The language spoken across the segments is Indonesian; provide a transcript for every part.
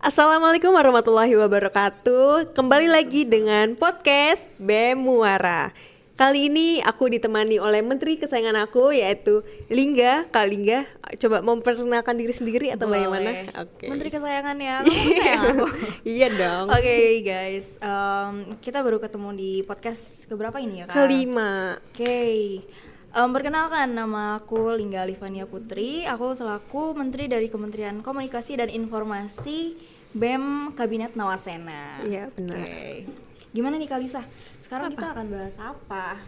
Assalamualaikum warahmatullahi wabarakatuh. Kembali lagi dengan podcast BEM Muara. Kali ini aku ditemani oleh menteri kesayangan aku yaitu Lingga. Kak Lingga, coba memperkenalkan diri sendiri atau Boleh. bagaimana? Oke. Menteri kesayangannya, kamu sayang aku. iya dong. Oke guys, em, kita baru ketemu di podcast keberapa ini ya kak? Kelima. Oke, Em, perkenalkan nama aku Lingga Livania Putri. Aku selaku Menteri dari Kementerian Komunikasi dan Informasi BEM Kabinet Nawasena. Iya, benar. Oke, gimana nih Kalisa? Sekarang kita akan bahas apa?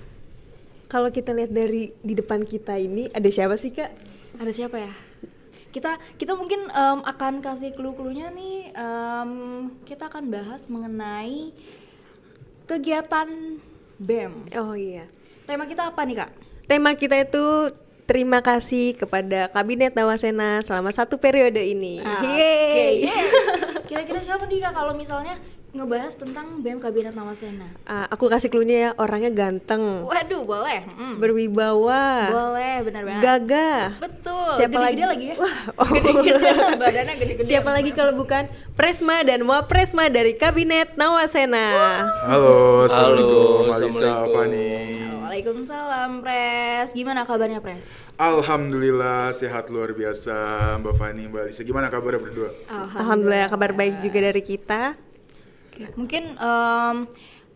Kalau kita lihat dari di depan kita ini ada siapa sih kak? Ada siapa ya? Kita kita mungkin em, akan kasih clue-cluenya nih. em, kita akan bahas mengenai kegiatan BEM. Oh iya. Tema kita apa nih kak? Tema kita itu terima kasih kepada Kabinet Nawasena selama satu periode ini. Ah, Yeay. Oke. yeay. Kira-kira siapa nih kak kalau misalnya ngebahas tentang BEM Kabinet Nawasena? Ah, aku kasih clue-nya ya, orangnya ganteng, Waduh, boleh. Mm. berwibawa, Boleh, benar banget. gagah. Betul. Siapa Gede-gede lagi? lagi ya? Wah, oh. Gede-gede. Badannya gede-gede. Siapa lagi kalau bukan Presma dan Wapresma dari Kabinet Nawasena. Halo, Assalamualaikum Halo, Alisa Assalamualaikum. Fani. Waalaikumsalam, Pres. Gimana kabarnya, Pres? Alhamdulillah sehat luar biasa Mbak Fani, Mbak Alisa. Gimana kabarnya berdua? Alhamdulillah kabar baik juga dari kita. Oke, mungkin em,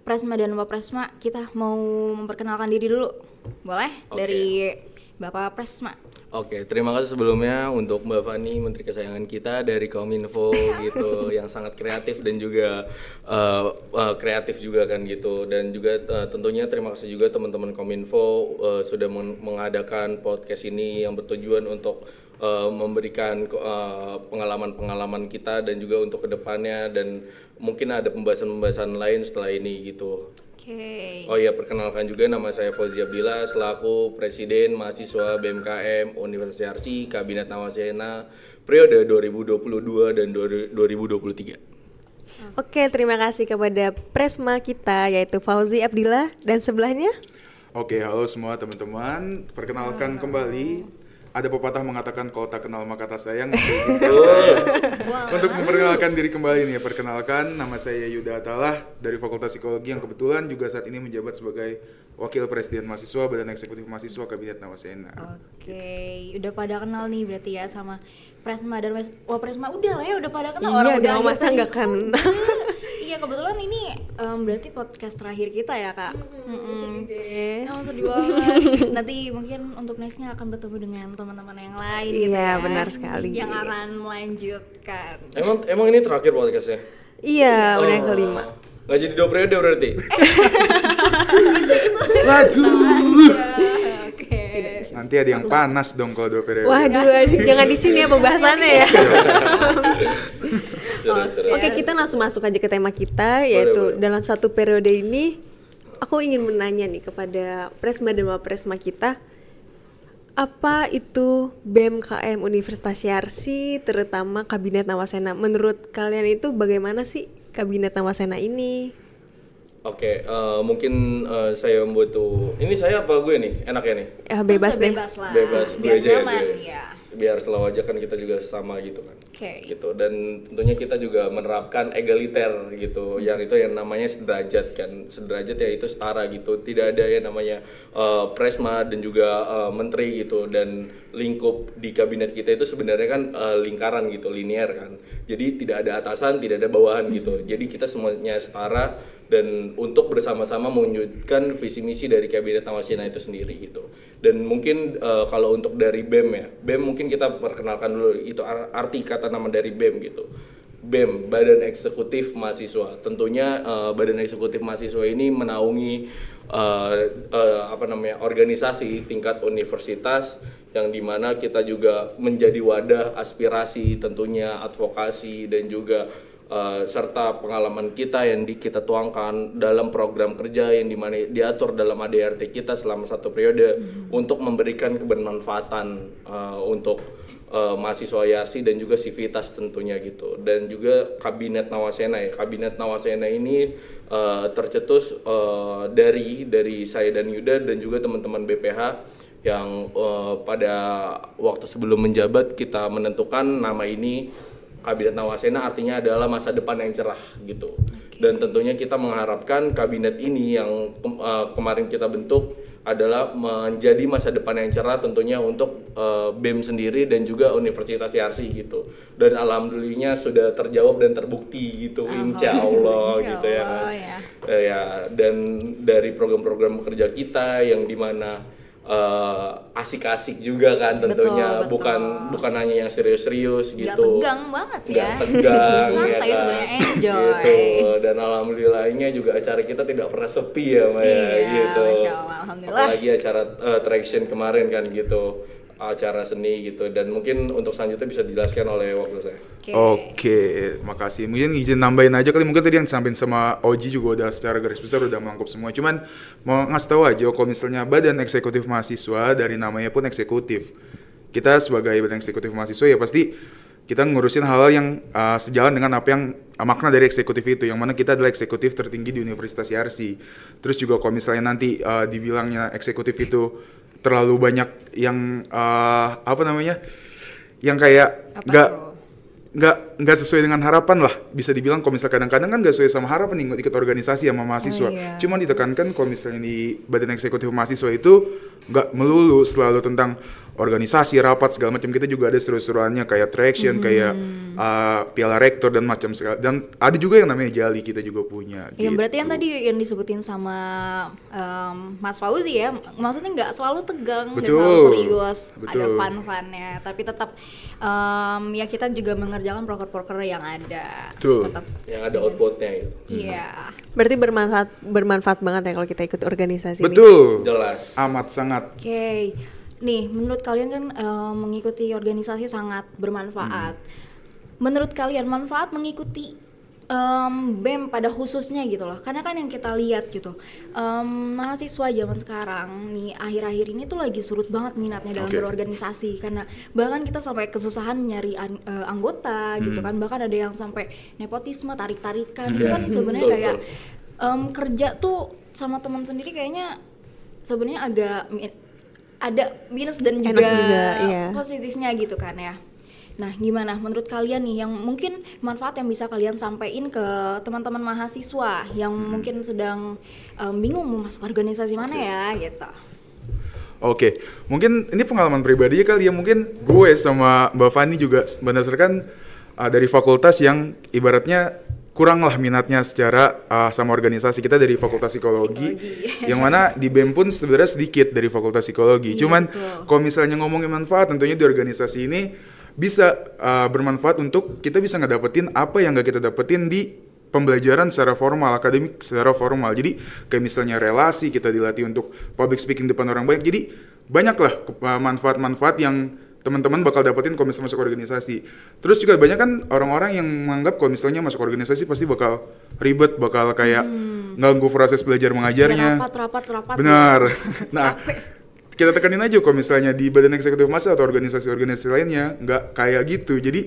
Presma dan Bapak Presma kita mau memperkenalkan diri dulu. Boleh? Oke. Dari Bapak Presma. Oke, terima kasih sebelumnya untuk Mbak Fani, Menteri Kesayangan kita dari Kominfo gitu, yang sangat kreatif dan juga uh, uh, kreatif juga kan gitu, dan juga uh, tentunya terima kasih juga teman-teman Kominfo uh, sudah meng- mengadakan podcast ini yang bertujuan untuk uh, memberikan uh, pengalaman-pengalaman kita dan juga untuk ke depannya dan mungkin ada pembahasan-pembahasan lain setelah ini gitu. Oke. Oh iya, perkenalkan juga nama saya Fauzi Abdillah selaku Presiden Mahasiswa BMKM Universitas Yarsi Kabinet Nawasena periode 2022 dan 2023. Oke, terima kasih kepada Presma kita yaitu Fauzi Abdillah dan sebelahnya Oke, halo semua teman-teman. Perkenalkan kembali. Ada pepatah mengatakan kalau tak kenal maka tak sayang. Saya untuk memperkenalkan diri kembali nih. Perkenalkan, nama saya Yuda Atalah dari Fakultas Psikologi yang kebetulan juga saat ini menjabat sebagai Wakil Presiden Mahasiswa Badan Eksekutif Mahasiswa Kabinet Nawasena. Oke, udah pada kenal nih berarti ya sama Presma dan Wes- Wah Presma udah lah ya udah pada kenal Iya orang udah masa nggak kenal? iya kebetulan ini em, berarti podcast terakhir kita ya kak. Oh, sedih banget. Nanti mungkin untuk nextnya akan bertemu dengan teman-teman yang lain gitu Iya, ya. benar sekali. Yang akan melanjutkan. Emang emang ini terakhir podcastnya? Iya, udah yang Oh. kelima. Nggak jadi dua periode berarti? Laju. Oke. Nanti ada yang panas dong kalau dua periode. Waduh, aduh, jangan di sini ya pembahasannya ya. Seru-seru. Oke, kita langsung masuk aja ke tema kita yaitu boleh. dalam satu periode ini aku ingin menanya nih kepada Presma dan Presma kita apa itu BMKM Universitas Yarsi terutama Kabinet Nawasena menurut kalian itu bagaimana sih Kabinet Nawasena ini? Oke, eh, mungkin eh, saya butuh. Ini saya apa gue nih? Enaknya nih? Ya bebas deh. Bebas lah. bebas Biar gue aja ya, nyaman gue. ya. Biar selalu aja kan kita juga sama gitu kan. Oke. gitu. Dan tentunya kita juga menerapkan egaliter gitu. Yang itu yang namanya sederajat kan. Sederajat ya itu setara gitu. Tidak ada yang namanya eh, presma dan juga eh, menteri gitu. Dan lingkup di kabinet kita itu sebenarnya kan eh, lingkaran gitu linear kan. Jadi tidak ada atasan tidak ada bawahan gitu. Jadi kita semuanya setara dan untuk bersama-sama mewujudkan visi misi dari kabinet Nawasena itu sendiri gitu. Dan mungkin eh, kalau untuk dari BEM ya, BEM mungkin kita perkenalkan dulu itu ar- arti kata nama dari BEM gitu. BEM, Badan Eksekutif Mahasiswa. Tentunya eh, Badan Eksekutif Mahasiswa ini menaungi eh, eh, apa namanya organisasi tingkat universitas yang di mana kita juga menjadi wadah aspirasi tentunya advokasi dan juga Uh, serta pengalaman kita yang di, kita tuangkan dalam program kerja yang di mana diatur dalam ADRT kita selama satu periode untuk memberikan kebermanfaatan uh, untuk uh, mahasiswa Yarsi dan juga sivitas tentunya gitu. Dan juga kabinet Nawasena ya. Kabinet Nawasena ini uh, tercetus uh, dari dari saya dan Yuda dan juga teman-teman BPH yang uh, pada waktu sebelum menjabat kita menentukan nama ini kabinet Nawasena artinya adalah masa depan yang cerah gitu. Dan tentunya kita mengharapkan kabinet ini yang kem- uh, kemarin kita bentuk adalah menjadi masa depan yang cerah tentunya untuk uh, BEM sendiri dan juga Universitas Yarsi gitu. Dan alhamdulillahnya sudah terjawab dan terbukti gitu, insya Allah Insya gitu ya. Allah, ya. Eh, ya dan dari program-program kerja kita yang di mana eh, asik-asik juga kan tentunya Betul, betul. bukan bukan hanya yang serius-serius gitu tegang banget ya. tegang Santai kan. sebenarnya, enjoy. gitu dan alhamdulillahnya juga acara kita tidak pernah sepi ya Maya Iya, gitu Masya Allah, alhamdulillah. apalagi acara eh, traction kemarin kan gitu acara seni gitu dan mungkin untuk selanjutnya bisa dijelaskan oleh waktu saya Oke. Oke, makasih. Mungkin izin nambahin aja kali mungkin tadi yang disampaikan sama Oji juga udah secara garis besar udah melengkap semua. Cuman mau ngasih tahu aja kalau misalnya Badan Eksekutif Mahasiswa dari namanya pun eksekutif. Kita sebagai Badan Eksekutif Mahasiswa ya pasti kita ngurusin hal-hal yang uh, sejalan dengan apa yang uh, makna dari eksekutif itu yang mana kita adalah eksekutif tertinggi di Universitas Yarsi. Terus juga kalau misalnya nanti uh, dibilangnya eksekutif itu terlalu banyak yang uh, apa namanya? yang kayak nggak nggak nggak sesuai dengan harapan lah bisa dibilang kalau misalnya kadang-kadang kan nggak sesuai sama harapan nih ikut organisasi sama mahasiswa Oh, iya. cuman ditekankan kalau misalnya di badan eksekutif mahasiswa itu nggak melulu selalu tentang organisasi rapat segala macam kita juga ada seru-seruannya kayak traction kayak Hmm. uh, piala rektor dan macam segala dan ada juga yang namanya jali kita juga punya Ya berarti yang gitu. tadi yang disebutin sama em, Mas Fauzi ya, maksudnya nggak selalu tegang, nggak Betul. selalu serius, ada Betul. fun-funnya, tapi tetap em, ya kita juga mengerjakan proker-proker yang ada. Betul. Tetap, yang ada outputnya gitu iya. Berarti bermanfaat bermanfaat banget ya kalau kita ikut organisasi ini. betul jelas amat sangat Oke, nih menurut kalian kan em, mengikuti organisasi sangat bermanfaat. Menurut kalian manfaat mengikuti em, BEM pada khususnya gitu loh, karena kan yang kita lihat gitu, em, mahasiswa zaman sekarang nih akhir-akhir ini tuh lagi surut banget minatnya dalam Oke. berorganisasi. Karena bahkan kita sampai kesusahan nyari an- eh, anggota gitu kan, bahkan ada yang sampai nepotisme, tarik-tarikan, itu kan sebenarnya kayak em, kerja tuh sama teman sendiri kayaknya sebenarnya agak ada minus dan Enak juga, juga, iya. positifnya gitu kan ya. Nah, gimana menurut kalian nih yang mungkin manfaat yang bisa kalian sampaikan ke teman-teman mahasiswa yang Hmm. mungkin sedang em, bingung mau masuk organisasi mana ya gitu. Oke, mungkin ini pengalaman pribadi ya kali ya. Mungkin gue sama Mbak Fani juga berdasarkan uh, dari fakultas yang ibaratnya kurang lah minatnya secara uh, sama organisasi kita dari fakultas psikologi, yang mana di BEM pun sebenarnya sedikit dari fakultas psikologi. Iya, Cuman kalau misalnya ngomongin manfaat, tentunya di organisasi ini bisa uh, bermanfaat untuk kita bisa ngedapetin apa yang nggak kita dapetin di pembelajaran secara formal, akademik secara formal. Jadi kayak misalnya relasi kita dilatih untuk public speaking depan orang banyak. Jadi banyaklah uh, manfaat-manfaat yang teman-teman bakal dapetin kalau misalnya masuk organisasi. Terus juga banyak kan orang-orang yang menganggap kalau misalnya masuk organisasi pasti bakal ribet, bakal kayak ganggu proses belajar mengajarnya. Ya, rapat, rapat, rapat. Benar. ya. nah, kita tekanin aja kalau misalnya di badan eksekutif masa atau organisasi-organisasi lainnya nggak kayak gitu. Jadi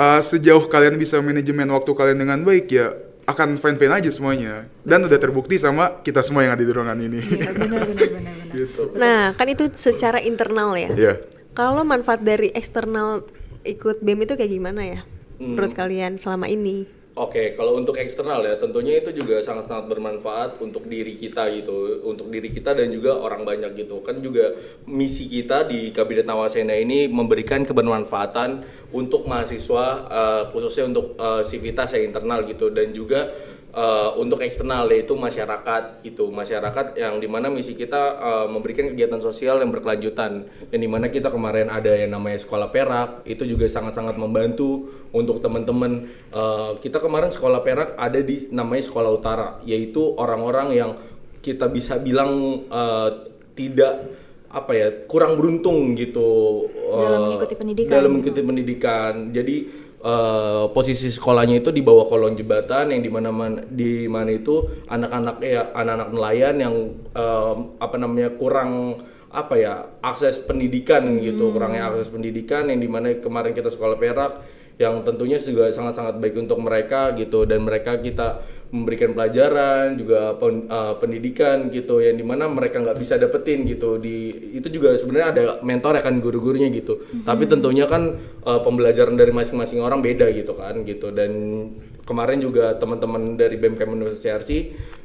uh, sejauh kalian bisa manajemen waktu kalian dengan baik ya akan fine-fine aja semuanya. Dan udah terbukti sama kita semua yang ada di ruangan ini. Iya, benar benar benar benar. gitu. Nah, kan itu secara internal ya. Iya. Kalau manfaat dari eksternal ikut BEM itu kayak gimana ya? Hmm. Menurut kalian selama ini? Oke, kalau untuk eksternal ya, tentunya itu juga sangat-sangat bermanfaat untuk diri kita gitu, untuk diri kita dan juga orang banyak gitu. Kan juga misi kita di Kabinet Nawasena ini memberikan kebermanfaatan untuk mahasiswa, eh, khususnya untuk eh, sivitas yang internal gitu, dan juga eh, untuk eksternal yaitu masyarakat gitu, masyarakat yang di mana misi kita eh, memberikan kegiatan sosial yang berkelanjutan, yang di mana kita kemarin ada yang namanya sekolah perak, itu juga sangat-sangat membantu untuk teman-teman. Eh, kita kemarin sekolah perak ada di namanya sekolah utara yaitu orang-orang yang kita bisa bilang eh, tidak apa ya kurang beruntung gitu. Dalam mengikuti pendidikan. dalam mengikuti pendidikan. Jadi eh, posisi sekolahnya itu di bawah kolong jembatan yang di mana di mana itu anak-anak ya anak-anak nelayan yang eh, apa namanya kurang apa ya akses pendidikan gitu kurangnya akses pendidikan yang di mana kemarin kita sekolah perak yang tentunya juga sangat-sangat baik untuk mereka gitu dan mereka kita memberikan pelajaran juga pen- uh, pendidikan gitu yang di mana mereka nggak bisa dapetin gitu. Di itu juga sebenarnya ada mentor ya kan guru-gurunya gitu. Tapi tentunya kan uh, pembelajaran dari masing-masing orang beda gitu kan gitu. Dan kemarin juga teman-teman dari BMKM Universitas CRC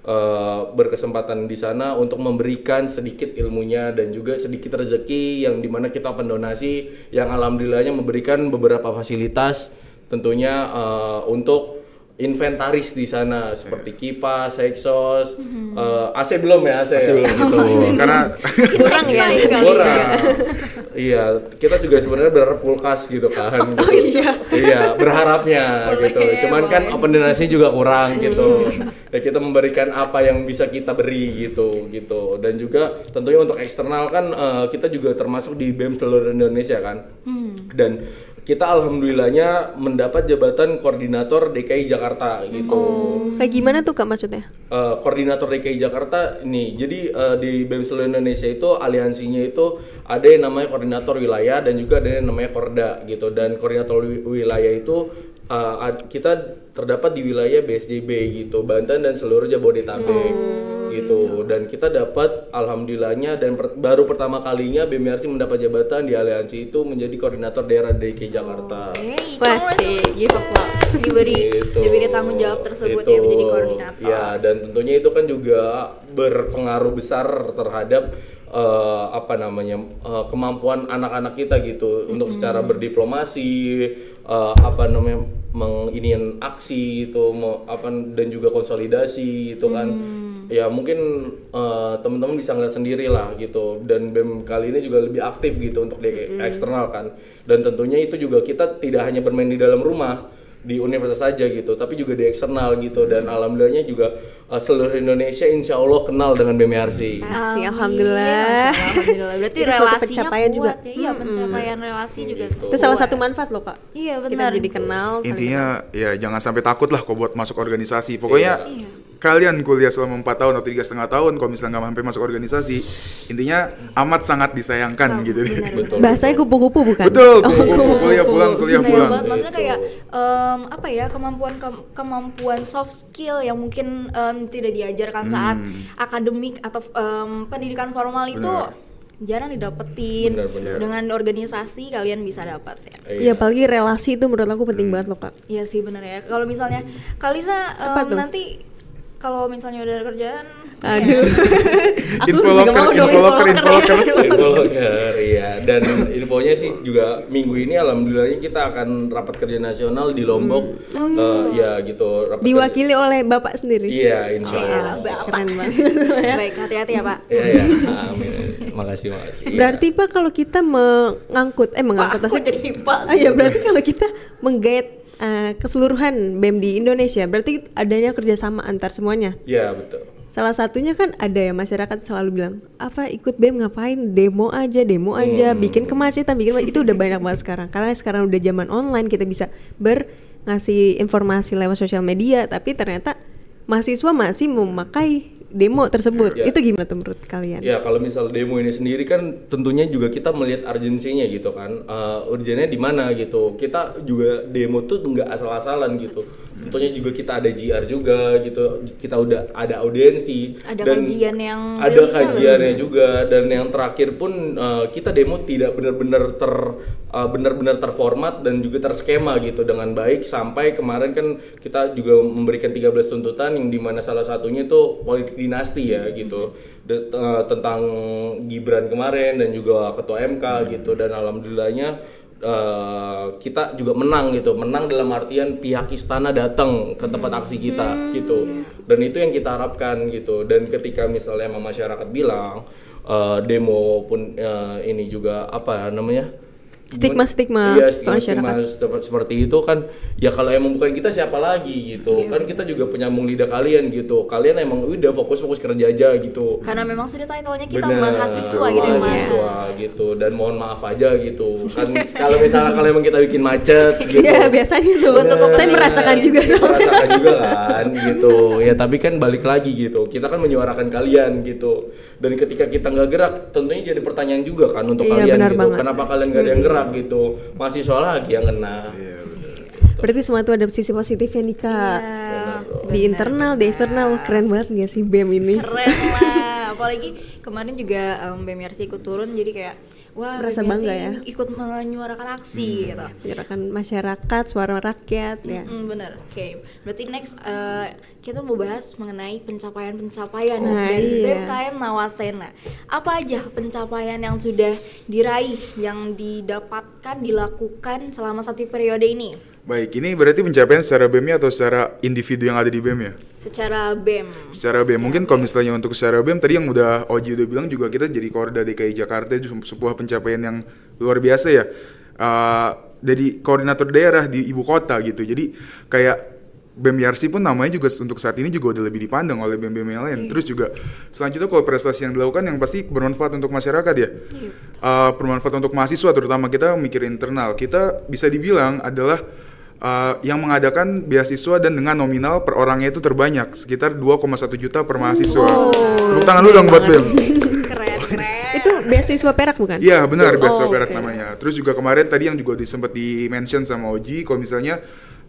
uh, berkesempatan di sana untuk memberikan sedikit ilmunya dan juga sedikit rezeki yang di mana kita pendonasi yang alhamdulillahnya memberikan beberapa fasilitas tentunya uh, untuk inventaris di sana seperti kipas, exhaust, uh, AC belum ya AC, Masih belum gitu. Karena kurang ya kali kurang. iya, kita juga sebenarnya berharap kulkas gitu kan. Oh iya. iya, berharapnya Boleh, gitu. Cuman kan open donasi juga kurang gitu. Ya kita memberikan apa yang bisa kita beri gitu gitu. Dan juga tentunya untuk eksternal kan eh, kita juga termasuk di BEM seluruh Indonesia kan. Dan kita alhamdulillahnya mendapat jabatan koordinator DKI Jakarta gitu. Oh, kayak gimana tuh kak maksudnya? Eh, koordinator DKI Jakarta ini. Jadi eh, di BEM seluruh Indonesia itu aliansinya itu ada yang namanya koordinator wilayah dan juga ada yang namanya Korda gitu. Dan koordinator wi- wilayah itu ad- kita terdapat di wilayah BSDB gitu. Banten dan seluruh Jabodetabek gitu dan kita dapat alhamdulillahnya dan per- baru pertama kalinya BMRC mendapat jabatan di aliansi itu menjadi koordinator daerah DKI Jakarta. Hey, Pasti kamu gitu kak. diberi Gitu. diberi tanggung jawab tersebut Itu. ya menjadi koordinator. Ya, dan tentunya itu kan juga berpengaruh besar terhadap eh, apa namanya eh, kemampuan anak-anak kita gitu untuk secara berdiplomasi eh, apa namanya menginian aksi itu mau apa dan juga konsolidasi itu kan ya mungkin eh, teman-teman bisa ngeliat sendiri lah gitu. Dan bem kali ini juga lebih aktif gitu untuk di eksternal kan. Dan tentunya itu juga kita tidak hanya bermain di dalam rumah di universitas saja gitu, tapi juga di eksternal gitu. Dan alhamdulillahnya juga uh, seluruh Indonesia insya Allah kenal dengan BMRC. Asik, Amin. alhamdulillah. Alhamdulillah. Berarti Itu relasinya pencapaian kuat juga. ya. Iya, pencapaian relasi juga. Itu salah satu manfaat loh kak. Iya, Kita benar. jadi kenal. saling intinya ya jangan sampai takut lah kok buat masuk organisasi. Pokoknya Iya. kalian kuliah selama empat tahun atau tiga setengah tahun, kalau misalnya nggak sampai masuk organisasi, intinya amat sangat disayangkan gitu. Benar, Betul. Bahasanya kupu-kupu bukan? Betul, Oh, kupu-kupu, kuliah pulang, kuliah Sayang pulang. banget. Maksudnya kayak em, apa ya kemampuan ke- kemampuan soft skill yang mungkin em, tidak diajarkan saat akademik atau em, pendidikan formal itu Benar. jarang didapetin. Benar, benar. Dengan organisasi kalian bisa dapat ya. Iya, apalagi relasi itu menurut aku penting banget loh kak. Iya sih bener ya. Kalau misalnya Kalisa Apa em, tuh? nanti kalau misalnya udah ada kerjaan Aduh. aku Info juga locker, mau dong info locker, info locker. Iya. Dan infonya sih juga minggu ini alhamdulillahnya kita akan rapat kerja nasional di Lombok. Eh, ya gitu. rapat kerja- Diwakili oleh bapak sendiri. Iya, insya Iya, Allah. Bapak. Keren banget. Baik, hati-hati ya Pak. Iya, iya. Amin. Makasih, makasih. Iya. Berarti pak kalau kita mengangkut, eh mengangkut Pak, maksudnya- jadi Pak Ah, iya berarti kalau kita menggait eh, keseluruhan BEM di Indonesia, berarti adanya kerjasama antar semuanya. Iya, betul. Salah satunya kan ada ya masyarakat selalu bilang apa ikut BEM ngapain demo aja demo aja Hmm. bikin kemacetan bikin itu udah banyak banget sekarang karena sekarang udah zaman online kita bisa ber ngasih informasi lewat sosial media tapi ternyata mahasiswa masih memakai demo tersebut Ya. itu gimana tuh menurut kalian? Ya kalau misal demo ini sendiri kan tentunya juga kita melihat urgensinya gitu kan, uh, urgennya di mana gitu. Kita juga demo tuh nggak asal-asalan gitu. Tentunya juga kita ada GR juga gitu, kita udah ada audiensi. Ada dan kajian yang ada rilisnya kajiannya juga. Dan yang terakhir pun uh, kita demo tidak benar-benar ter uh, benar-benar terformat dan juga terskema gitu. Dengan baik sampai kemarin kan kita juga memberikan 13 tuntutan yang di mana salah satunya itu politik dinasti ya gitu. De- uh, tentang Gibran kemarin dan juga ketua MK gitu. Dan alhamdulillahnya uh, kita juga menang gitu. Menang dalam artian pihak istana datang ke tempat aksi kita gitu. dan itu yang kita harapkan gitu. Dan ketika misalnya emang masyarakat bilang uh, demo pun uh, ini juga apa namanya Stigma-stigma iya, ke stigma, stigma seperti itu kan ya kalau emang bukan kita siapa lagi gitu. Kan kita juga penyambung lidah kalian gitu. Kalian emang udah fokus fokus kerja aja gitu. Karena memang sudah titlenya kita Bener, mahasiswa gitu ya mahasiswa gitu. Dan mohon maaf aja gitu. Kan kalau misalnya kalau emang kita bikin macet gitu. Iya biasanya tuh. Bener. saya merasakan juga merasakan juga kan gitu. Ya tapi kan balik lagi gitu. Kita kan menyuarakan kalian gitu. Dan ketika kita nggak gerak tentunya jadi pertanyaan juga kan untuk Iya, kalian gitu. banget. kenapa kalian nggak ada yang gerak gitu. Mahasiswa lagi yang kena. Iya, betul. berarti semua itu ada sisi positifnya nih kak Iya. di internal di eksternal keren banget gak sih bem ini? Keren lah. Apalagi kemarin juga um, BMRC ikut turun jadi kayak wah Merasa BMRC bangga ya. ikut menyuarakan aksi gitu. Menyerahkan masyarakat suara rakyat ya. Mm, bener, oke. Berarti next uh, kita mau bahas mengenai pencapaian-pencapaian Nah, dari iya. BMKM Nawasena. Apa aja pencapaian yang sudah diraih, yang didapatkan, dilakukan selama satu periode ini? Baik, ini berarti pencapaian secara BEM-nya atau secara individu yang ada di BEM ya? Secara BEM. Secara BEM, mungkin kalau misalnya untuk secara BEM tadi yang udah Oji udah bilang juga kita jadi Korda DKI Jakarta itu sebuah pencapaian yang luar biasa ya. Uh, jadi koordinator daerah di ibu kota gitu. Jadi kayak BEM YRC pun namanya juga untuk saat ini juga udah lebih dipandang oleh BEM-BEM yang lain. Terus juga selanjutnya kalau prestasi yang dilakukan yang pasti bermanfaat untuk masyarakat ya. Uh, bermanfaat untuk mahasiswa terutama kita mikir internal. Kita bisa dibilang adalah uh, yang mengadakan beasiswa dan dengan nominal per orangnya itu terbanyak sekitar 2,1 juta per mahasiswa. Tepuk tangan lu dong buat BEM. Keren, keren. itu beasiswa perak bukan Iya benar Oh, beasiswa perak oke. namanya. Terus juga kemarin tadi yang juga disempat di mention sama Oji kalau misalnya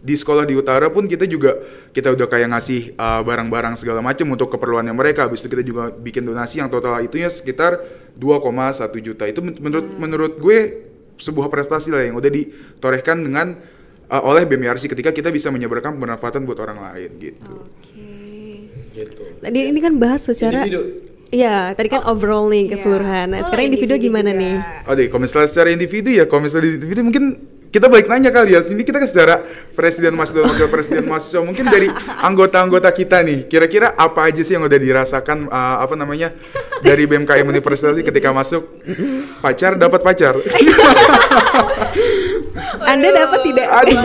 di sekolah di utara pun kita juga kita udah kayak ngasih uh, barang-barang segala macam untuk keperluannya mereka. Habis itu kita juga bikin donasi yang total itunya sekitar 2,1 juta. Itu men- menurut menurut gue sebuah prestasi lah yang udah ditorehkan dengan uh, oleh BMRC ketika kita bisa menyebarkan bermanfaatan buat orang lain gitu. Oke. gitu tadi ini kan bahas secara Individu. Iya, tadi kan overall nih keseluruhan. Nah, Oh, sekarang individu, individu gimana juga. nih? Oh deh, kalau misalnya secara individu ya, kalau misalnya individu mungkin kita balik nanya kali ya. Sini kita kan secara presiden mahasiswa dan wakil presiden mahasiswa mungkin dari anggota-anggota kita nih, kira-kira apa aja sih yang udah dirasakan uh, apa namanya dari BMKM Universitas ketika masuk pacar dapat pacar. Anda dapat tidak? Aduh.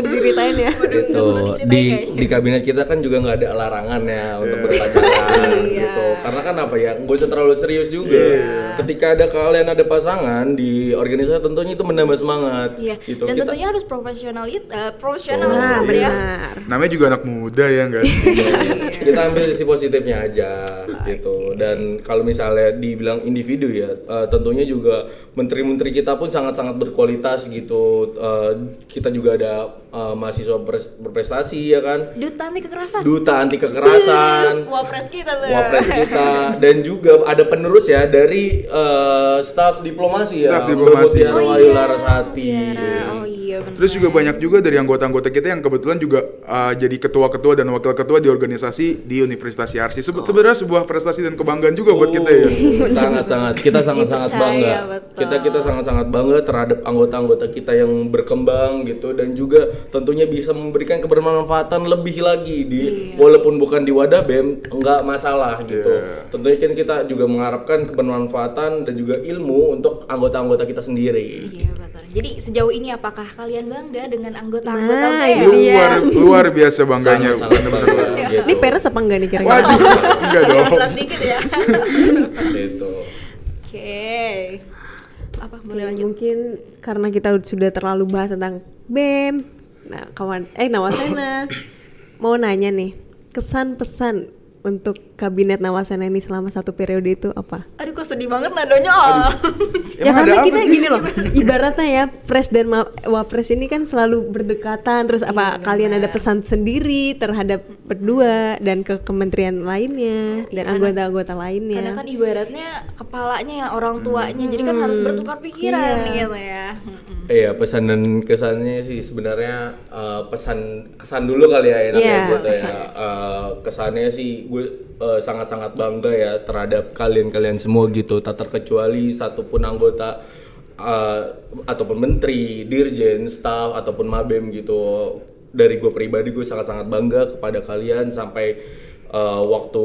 Kok diceritain ya? gitu di di kabinet kita kan juga nggak ada larangan ya untuk berpacaran Iya. gitu karena kan apa ya nggak usah terlalu serius juga ketika ada kalian ada pasangan di organisasi tentunya itu menambah semangat Iya. gitu Dan Kita- tentunya harus profesional uh, profesional Nah, ya. benar. Namanya juga anak muda ya enggak? kita ambil sisi positifnya aja gitu dan kalau misalnya dibilang individu ya eh, tentunya juga menteri-menteri kita pun sangat-sangat berkualitas gitu Eh, kita juga ada eh, mahasiswa pres- berprestasi ya kan Duta anti kekerasan. duta anti kekerasan Wapres kita tuh. wapres kita dan juga ada penerus ya dari eh, staf diplomasi ya Staf diplomasi. Mbak Mutiara Oh iya, Larasati. Oh iya benar. Terus juga banyak juga dari anggota-anggota kita yang kebetulan juga uh, jadi ketua-ketua dan wakil ketua di organisasi di Universitas Yarsi. Sebe- Sebenarnya sebuah prestasi dan kebanggaan juga buat kita ya. sangat sangat kita sangat sangat Dipercaya, bangga betul. kita kita sangat sangat bangga terhadap anggota-anggota kita yang berkembang gitu dan juga tentunya bisa memberikan kebermanfaatan lebih lagi di Iya. walaupun bukan di wadah bem nggak masalah gitu Iya. tentunya kan kita juga mengharapkan kebermanfaatan dan juga ilmu untuk anggota-anggota kita sendiri Iya betul. Jadi sejauh ini apakah kalian bangga dengan anggota-anggota Nah, dia. Luar luar biasa bangganya. Bener-bener. bangga, gitu. Ini peres apa enggak nih kira-kira? Waduh, enggak dong. dikit ya. Oke. Apa boleh lanjut? Mungkin karena kita sudah terlalu bahas tentang BEM. Nah, kawan eh Nawasena mau nanya nih, kesan pesan untuk kabinet Nawasena ini selama satu periode itu apa? Aduh kok sedih banget nadonya. Oh. ya Emang karena kita sih? gini loh, ibaratnya ya pres dan ma- wapres ini kan selalu berdekatan. Terus apa Iya, kalian ada pesan sendiri terhadap berdua dan ke kementerian lainnya dan karena- anggota-anggota lainnya? Karena kan ibaratnya kepalanya ya orang tuanya, jadi kan harus bertukar pikiran Iya. gitu ya. Iya pesan dan kesannya sih sebenarnya uh, pesan kesan dulu kali ya enaknya Iya, gitu kesan. ya. Uh, kesannya sih gue uh, sangat-sangat bangga ya terhadap kalian-kalian semua gitu. Tak terkecuali satupun anggota uh, ataupun menteri, dirjen, staff ataupun mabem gitu. Dari gue pribadi gue sangat-sangat bangga kepada kalian sampai uh, waktu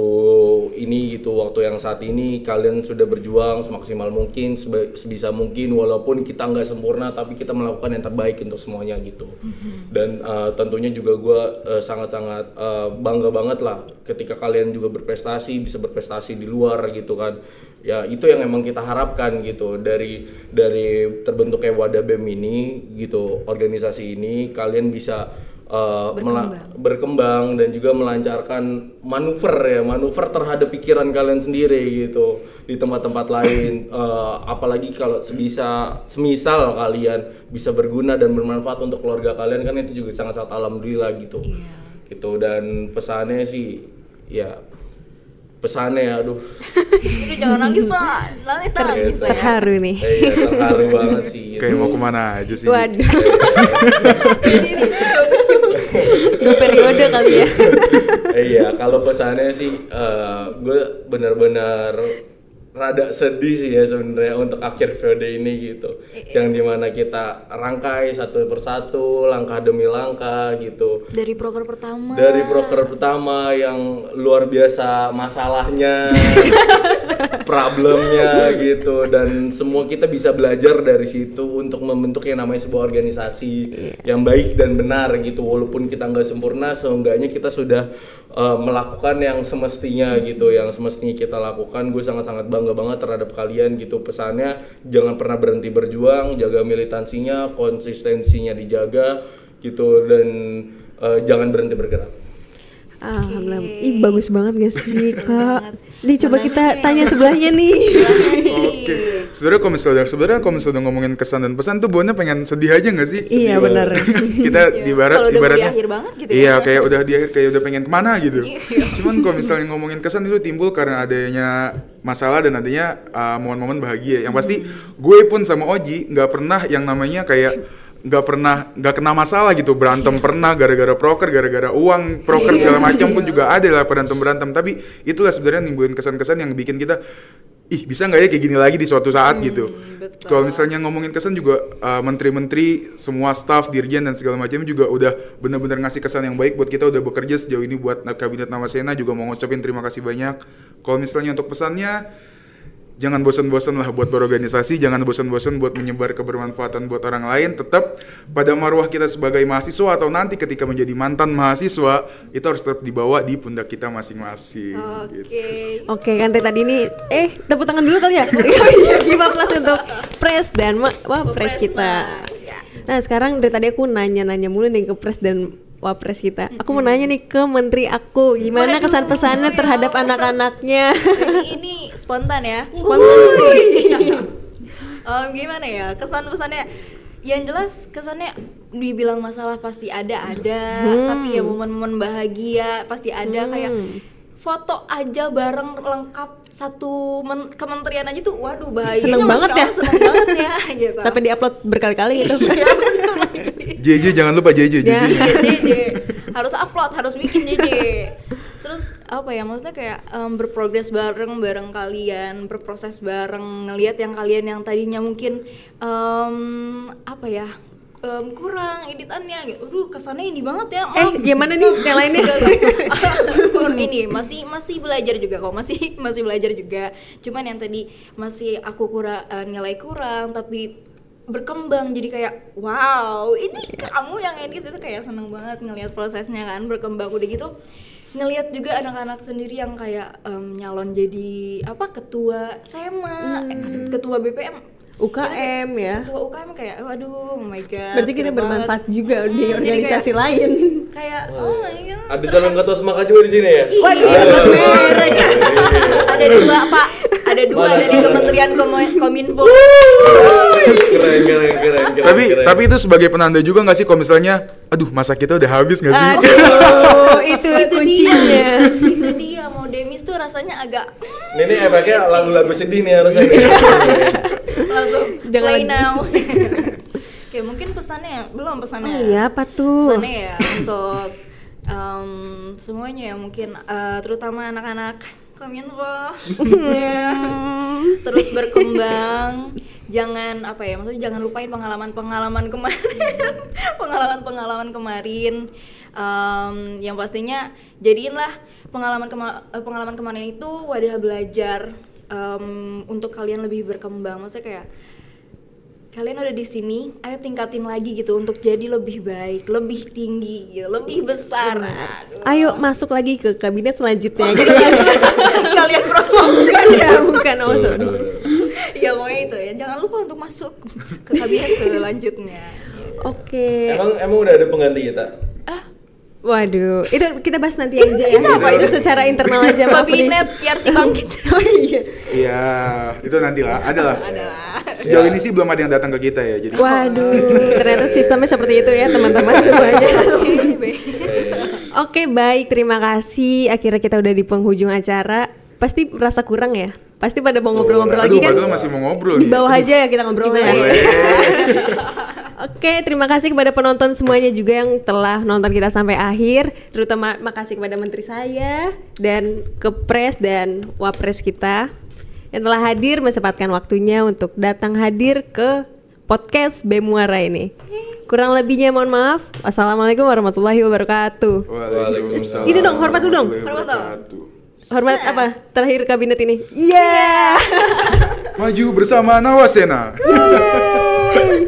ini gitu waktu yang saat ini kalian sudah berjuang semaksimal mungkin sebisa mungkin walaupun kita nggak sempurna tapi kita melakukan yang terbaik untuk semuanya gitu. Dan uh, tentunya juga gue sangat-sangat uh, bangga banget lah ketika kalian juga berprestasi bisa berprestasi di luar gitu kan. Ya itu yang emang kita harapkan gitu. Dari dari terbentuknya wadah bem ini gitu organisasi ini kalian bisa uh, mela- berkembang dan juga melancarkan manuver ya manuver terhadap pikiran kalian sendiri gitu di tempat-tempat lain Uh, apalagi kalau sebisa semisal kalian bisa berguna dan bermanfaat untuk keluarga kalian kan itu juga sangat-sangat alhamdulillah gitu gitu dan pesannya sih ya pesannya ya aduh Itu jangan nangis pak, nanti nangis saya. Terharu nih. eh, iya terharu banget sih gitu. Kayak mau ke mana aja sih. Waduh. Dua periode kali ya. Eh, iya kalau pesannya sih gue benar-benar rada sedih sih ya sebenarnya untuk akhir periode ini gitu. Yang di mana kita rangkai satu persatu langkah demi langkah gitu. Dari proker pertama. dari broker pertama yang luar biasa masalahnya problemnya gitu. Dan semua kita bisa belajar dari situ untuk membentuk yang namanya sebuah organisasi yang baik dan benar gitu. Walaupun kita nggak sempurna seenggaknya kita sudah uh, melakukan yang semestinya gitu yang semestinya kita lakukan. Gue sangat-sangat bangga banget terhadap kalian gitu. Pesannya jangan pernah berhenti berjuang jaga militansinya konsistensinya dijaga gitu. Dan uh, jangan berhenti bergerak Alhamdulillah. Ih bagus banget gak sih kak? Nih coba kita tanya sebelahnya nih. Oke. Sebenarnya kalau misalnya sebenarnya kalau misalnya ngomongin kesan dan pesan tuh buahnya pengen sedih aja nggak sih? Iya benar. kita di barat di akhir banget gitu iya ya. kayak udah di akhir kayak udah pengen ke mana gitu cuman kalau misalnya ngomongin kesan itu timbul karena adanya masalah dan adanya uh, momen-momen bahagia yang pasti gue pun sama Oji nggak pernah yang namanya kayak nggak pernah nggak kena masalah gitu. Berantem pernah gara-gara proker gara-gara uang proker segala macam pun juga ada lah berantem berantem. Tapi itulah sebenarnya nimbulin kesan-kesan yang bikin kita ih bisa nggak ya kayak gini lagi di suatu saat? Gitu. kalau misalnya ngomongin kesan juga uh, menteri-menteri semua staff dirjen dan segala macam juga udah bener-bener ngasih kesan yang baik buat kita udah bekerja sejauh ini buat kabinet Nawasena juga mau ngucapin terima kasih banyak. Kalau misalnya untuk pesannya jangan bosan-bosan lah buat berorganisasi, jangan bosan-bosan buat menyebar kebermanfaatan buat orang lain. Tetap pada marwah kita sebagai mahasiswa atau nanti ketika menjadi mantan mahasiswa itu harus tetap dibawa di pundak kita masing-masing. Oke. gitu. Oke kan dari tadi ini eh tepuk tangan dulu kali ya. Give up plus untuk pres dan ma- wapres kita. Nah sekarang dari tadi aku nanya-nanya mulu nih ke pres dan wapres kita. Aku mau nanya nih ke menteri aku gimana Waduh, kesan pesannya ya terhadap anak-anaknya. ini, ini spontan ya. Spontan. Em, gimana ya kesan pesannya? Yang jelas kesannya dibilang masalah pasti ada ada, tapi ya momen-momen bahagia pasti ada kayak foto aja bareng lengkap satu men- kementerian aja tuh waduh bahagianya Seneng banget ya. Seneng banget ya gitu. Sampai diupload berkali-kali gitu. Iya. JJ jangan lupa JJ JJ. JJ harus upload harus bikin JJ terus apa ya maksudnya kayak em, berprogres bareng bareng kalian berproses bareng ngelihat yang kalian yang tadinya mungkin em, apa ya em, kurang editannya gitu. Aduh kesannya ini banget ya eh maaf gimana nih? Yang lainnya? Ini masih masih belajar juga kok masih masih belajar juga. Cuman yang tadi masih aku kurang eh, nilai kurang tapi berkembang. Jadi kayak wow ini kamu yang edit. Itu kayak seneng banget ngelihat prosesnya kan berkembang udah gitu. Ngelihat juga anak-anak sendiri yang kayak em, nyalon jadi apa ketua SEMA eh, kes- ketua BPM UKM ya. ketua UKM kayak waduh oh my god Berarti kita banget. bermanfaat juga Hmm, di organisasi kayak- lain. kayak oh my god. Ada calon ketua semaka juga di sini ya? Waduh, iya. ada dua pak, ada dua Mana? dari Kementerian Kominfo. keren keren keren keren Tapi keren. tapi itu sebagai penanda juga nggak sih kalau misalnya aduh masa kita udah habis nggak sih? Aduh, itu itu kuncinya. dia, itu dia mau demis tuh rasanya agak ini nih efeknya lagu-lagu sedih nih harusnya langsung Jangan play lagi. now. Oke mungkin pesannya belum pesannya. Oh iya, apa tuh? Pesannya ya untuk em, semuanya ya mungkin eh, terutama anak-anak Kominfo. Terus berkembang. Jangan apa ya maksudnya jangan lupain pengalaman-pengalaman kemarin. Pengalaman-pengalaman kemarin. Em, yang pastinya jadiinlah pengalaman kema- eh, pengalaman kemarin itu wadah belajar em, untuk kalian lebih berkembang. Maksudnya kayak kalian udah di sini, ayo tingkatin lagi gitu untuk jadi lebih baik, lebih tinggi, gitu, lebih besar. Aduh. Ayo masuk lagi ke kabinet selanjutnya gitu. Sekalian promosi. ya, bukan oh sorry. ya pokoknya itu ya, jangan lupa untuk masuk ke kabinet selanjutnya. Oke. emang emang udah ada pengganti kita Ah, Waduh, itu kita bahas nanti aja ya. apa itu secara internal aja. Kabinet YRC bangkit. Oh iya. Iya, itu nanti lah, ada lah. Sejauh ini sih belum ada yang datang ke kita ya, jadi Waduh, ternyata sistemnya seperti itu ya teman-teman semuanya. Oke, baik, terima kasih. Akhirnya kita udah di penghujung acara. Pasti merasa kurang ya? Pasti pada mau ngobrol-ngobrol aduh, lagi kan? padahal masih mau ngobrol Di nih. bawah aja ya kita ngobrolnya. Boleh. Oke, terima kasih kepada penonton semuanya juga yang telah nonton kita sampai akhir. Terutama makasih kepada menteri saya dan ke pres dan wapres kita yang telah hadir mensempatkan waktunya untuk datang hadir ke podcast Bemuara ini. Kurang lebihnya mohon maaf. Wassalamualaikum warahmatullahi wabarakatuh. Waalaikumsalam. Ini dong, hormat dulu dong. warahmatullahi wabarakatuh. Hormat apa? Terakhir kabinet ini. Iya. Maju bersama Nawasena. Yeay.